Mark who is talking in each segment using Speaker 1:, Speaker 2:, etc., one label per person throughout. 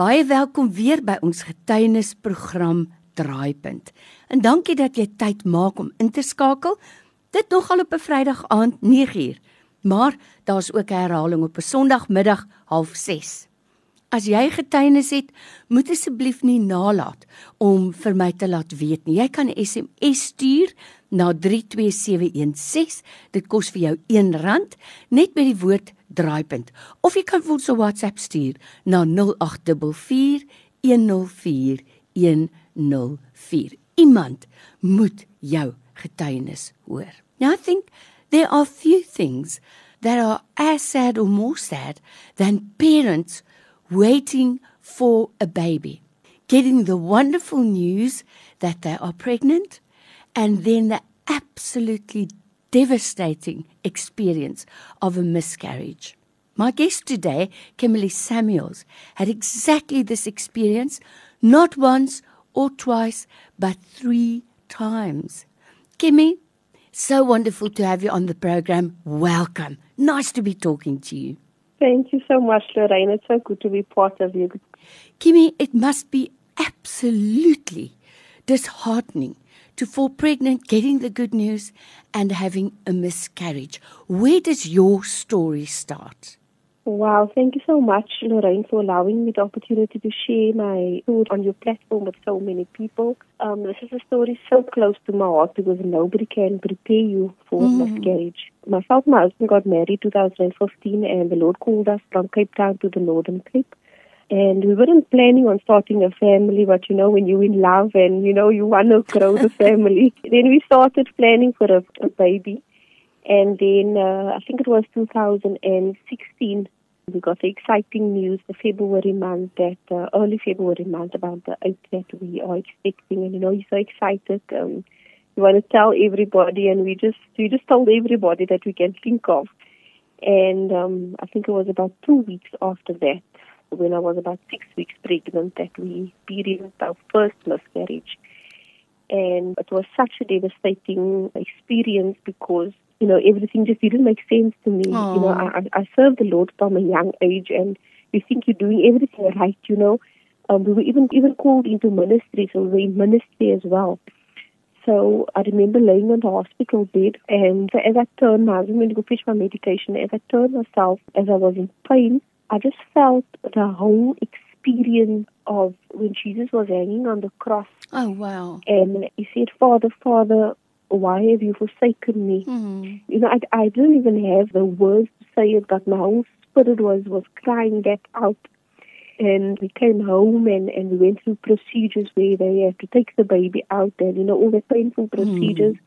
Speaker 1: Baie welkom weer by ons getuienisprogram Draaipunt. En dankie dat jy tyd maak om in te skakel. Dit nogal op 'n Vrydag aand 9uur. Maar daar's ook 'n herhaling op 'n Sondagmiddag 06:30. As jy getuienis het, moet asseblief nie nalat om vir my te laat weet nie. Jy kan 'n SMS stuur na 32716. Dit kos vir jou R1 net met die woord draaipunt. Of jy kan ons 'n WhatsApp stuur na 0844 104 104. Iemand moet jou getuienis hoor. Now I think there are few things that are as sad or more sad than parents waiting for a baby, getting the wonderful news that they are pregnant, and then the absolutely devastating experience of a miscarriage. My guest today, Kimberly Samuels, had exactly this experience, not once or twice, but three times. Kimmy, so wonderful to have you on the program. Welcome. Nice to be talking to you.
Speaker 2: Thank you so much, Lorraine. It's so good to be part of you.
Speaker 1: Kimmy, it must be absolutely disheartening to fall pregnant, getting the good news, and having a miscarriage. Where does your story start?
Speaker 2: Wow, thank you so much, Lorraine, for allowing me the opportunity to share my story on your platform with so many people. Um, this is a story so close to my heart because nobody can prepare you for mm. miscarriage. Myself and my husband got married 2015, and the Lord called us from Cape Town to the Northern Cape. And we weren't planning on starting a family, but you know, when you're in love and you know you want to grow the family, then we started planning for a, a baby. And then uh, I think it was 2016, we got the exciting news the February month, that uh, early February month about the eight that we are expecting. And you know, you're so excited. Um, you want to tell everybody, and we just we just told everybody that we can think of. And um, I think it was about two weeks after that, when I was about six weeks pregnant, that we experienced our first miscarriage. And it was such a devastating experience because you know, everything just didn't make sense to me. Aww. You know, I, I served the Lord from a young age, and you think you're doing everything right. You know, um, we were even even called into ministry, so we were in ministry as well. So I remember laying on the hospital bed, and as I turned, I husband went to go fetch my medication. As I turned myself, as I was in pain, I just felt the whole experience of when Jesus was hanging on the cross.
Speaker 1: Oh wow!
Speaker 2: And he said, "Father, Father, why have you forsaken me?
Speaker 1: Mm.
Speaker 2: You know, I, I didn't even have the words to say it, but my whole spirit was, was crying that out. And we came home and, and we went through procedures where they had to take the baby out and, you know, all the painful hmm. procedures. Mm.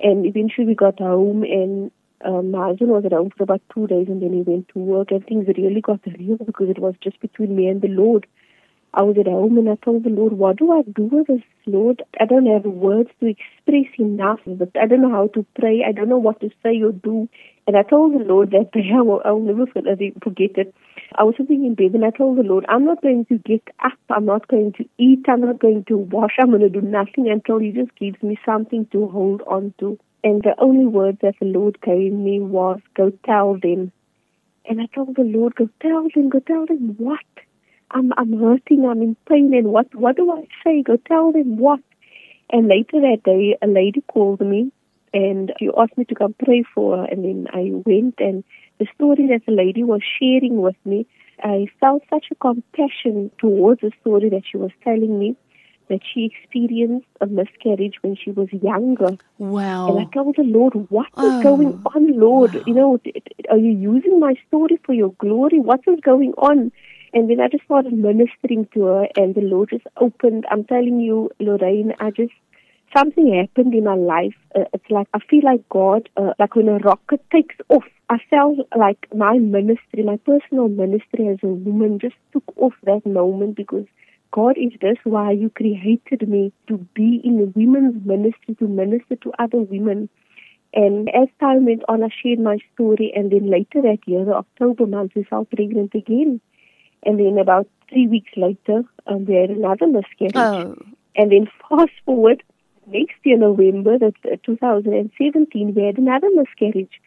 Speaker 2: And eventually we got home and um, husband was home for about two days and then he went to work and things really got real because it was just between me and the Lord. I was at home and I told the Lord, what do I do with this, Lord? I don't have words to express enough, but I don't know how to pray. I don't know what to say or do. And I told the Lord that day, I will, I will never forget it. I was sitting in bed and I told the Lord, I'm not going to get up. I'm not going to eat. I'm not going to wash. I'm going to do nothing until He just gives me something to hold on to. And the only word that the Lord gave me was, go tell them. And I told the Lord, go tell them, go tell them what? I'm I'm hurting, I'm in pain, and what what do I say? Go tell them what? And later that day, a lady called me and she asked me to come pray for her, and then I went and the story that the lady was sharing with me, I felt such a compassion towards the story that she was telling me that she experienced a miscarriage when she was younger.
Speaker 1: Wow.
Speaker 2: And I told the Lord, what is oh. going on, Lord? Wow. You know, are you using my story for your glory? What is going on? And then I just started ministering to her, and the Lord just opened. I'm telling you, Lorraine, I just something happened in my life. Uh, it's like I feel like God, uh, like when a rocket takes off. I felt like my ministry, my personal ministry as a woman, just took off that moment because God is this why you created me to be in the women's ministry, to minister to other women. And as time went on, I shared my story, and then later that year, the October month, we fell pregnant again. And then about three weeks later, um, we had another miscarriage.
Speaker 1: Oh.
Speaker 2: And then fast forward, next year, November, uh, 2017, we had another miscarriage.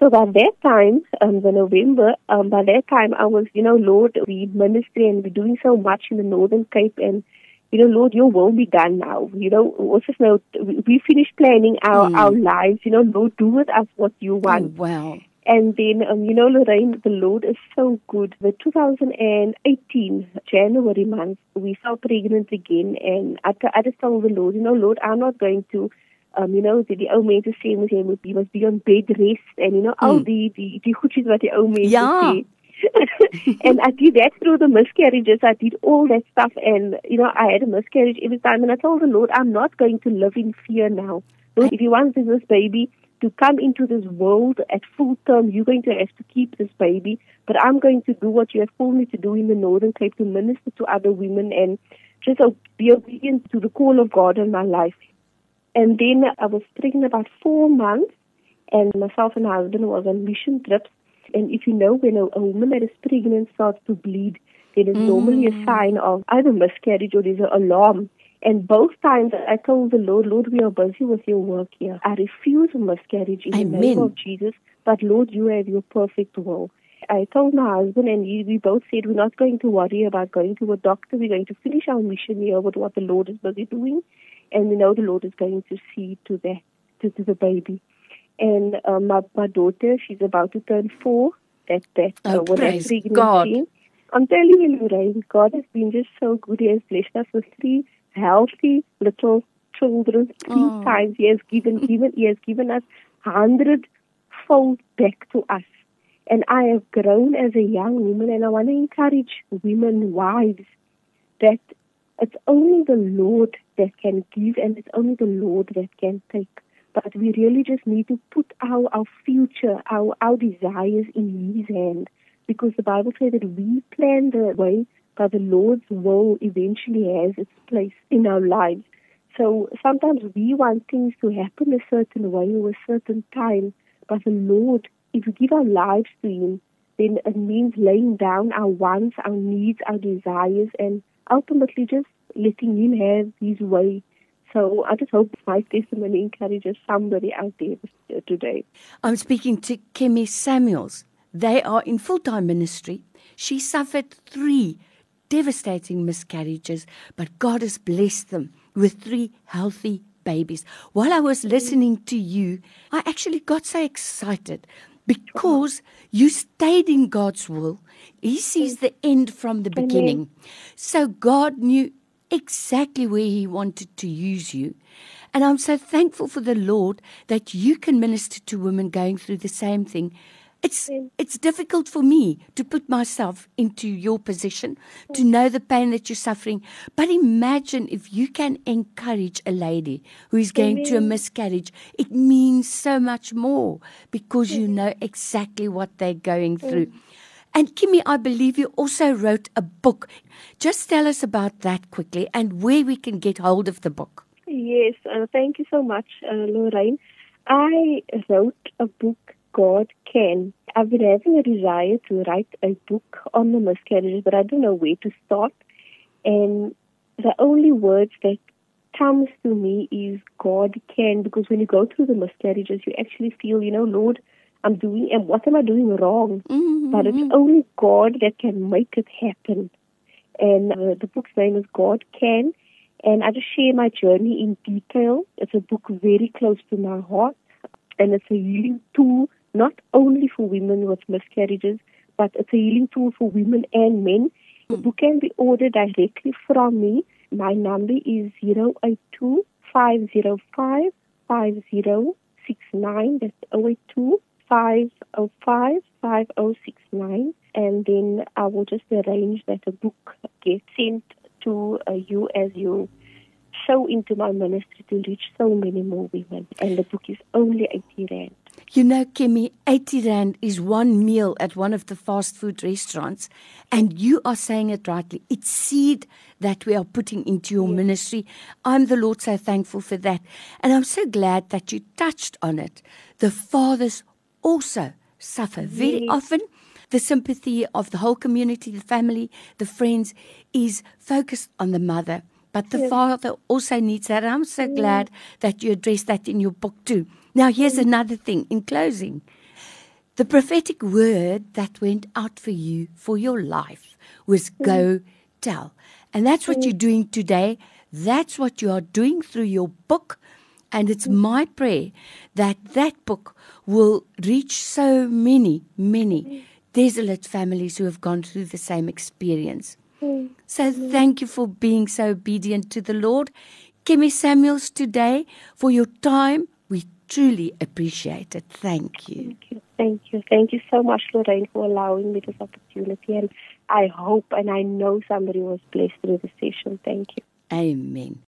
Speaker 2: So by that time, um, the November, um, by that time I was, you know, Lord, we ministry and we're doing so much in the Northern Cape and, you know, Lord, your will be done now. You know, this now? We finished planning our, mm. our lives, you know, Lord, do with us what you want.
Speaker 1: Oh, wow.
Speaker 2: And then, um, you know, Lorraine, the Lord is so good. The 2018 January month, we fell pregnant again, and I, I just told the Lord, you know, Lord, I'm not going to um, you know, die, die ou mense sê mos jy moet jy must be on bed rest en you know mm. al die die die goedjies wat die ou mense ja. sê. and I did that through the miscarriages. I did all that stuff and you know, I had a miscarriage every time and I told the Lord, I'm not going to live in fear now. Lord, if you want this baby to come into this world at full term, you're going to have to keep this baby. But I'm going to do what you have called me to do in the Northern Cape to minister to other women and just be obedient to the call of God in my life. And then I was pregnant about four months, and myself and my husband was on mission trips. And if you know, when a, a woman that is pregnant starts to bleed, then it's mm. normally a sign of either miscarriage or there's an alarm. And both times I told the Lord, Lord, we are busy with your work here. I refuse a miscarriage in Amen. the name of Jesus, but Lord, you have your perfect will. I told my husband, and he, we both said we're not going to worry about going to a doctor. We're going to finish our mission here with what the Lord is busy doing and we know the Lord is going to see to the to, to the baby. And uh, my my daughter, she's about to turn four. That that
Speaker 1: oh, uh, praise God.
Speaker 2: I'm telling you, Lorraine, God has been just so good. He has blessed us with three healthy little children. Three oh. times He has given given He has given us hundred fold back to us. And I have grown as a young woman, and I want to encourage women, wives, that it's only the Lord that can give and it's only the Lord that can take. But we really just need to put our, our future, our, our desires in His hand. Because the Bible says that we plan the way, but the Lord's will eventually has its place in our lives. So sometimes we want things to happen a certain way or a certain time, but the Lord, if we give our lives to Him, then it means laying down our wants, our needs, our desires, and ultimately just letting him have his way. So I just hope my testimony encourages somebody out there today.
Speaker 1: I'm speaking to Kimmy Samuels. They are in full time ministry. She suffered three devastating miscarriages, but God has blessed them with three healthy babies. While I was listening to you, I actually got so excited because you stayed in God's will. He sees the end from the beginning. So God knew exactly where He wanted to use you. And I'm so thankful for the Lord that you can minister to women going through the same thing. It's it's difficult for me to put myself into your position to mm. know the pain that you're suffering. But imagine if you can encourage a lady who is going to a miscarriage. It means so much more because you mm. know exactly what they're going through. Mm. And Kimmy, I believe you also wrote a book. Just tell us about that quickly and where we can get hold of the book.
Speaker 2: Yes, uh, thank you so much, uh, Lorraine. I wrote a book, God Can. I've been having a desire to write a book on the miscarriages, but I don't know where to start. And the only words that comes to me is God can, because when you go through the miscarriages, you actually feel, you know, Lord, I'm doing and what am I doing wrong? Mm-hmm. But it's only God that can make it happen. And uh, the book's name is God Can. And I just share my journey in detail. It's a book very close to my heart. And it's a healing tool, not only for women with miscarriages, but it's a healing tool for women and men. The book can be ordered directly from me. My number is 082 505 5069. That's 082 505 5069 and then I will just arrange that a book gets sent to uh, you as you sow into my ministry to reach so many more women. And the book is only 80 Rand.
Speaker 1: You know, Kimmy, 80 Rand is one meal at one of the fast food restaurants. And you are saying it rightly. It's seed that we are putting into your yes. ministry. I'm the Lord so thankful for that. And I'm so glad that you touched on it. The Father's also suffer. Very yes. often, the sympathy of the whole community, the family, the friends is focused on the mother. But the yes. father also needs that. I'm so glad that you address that in your book too. Now, here's another thing in closing. The prophetic word that went out for you for your life was go tell. And that's what you're doing today. That's what you are doing through your book. And it's mm. my prayer that that book will reach so many, many mm. desolate families who have gone through the same experience. Mm. So thank you for being so obedient to the Lord. Kimmy Samuels today for your time. We truly appreciate it. Thank you.
Speaker 2: Thank you. Thank you. Thank you so much, Lorraine, for allowing me this opportunity. And I hope and I know somebody was blessed through the session. Thank you.
Speaker 1: Amen.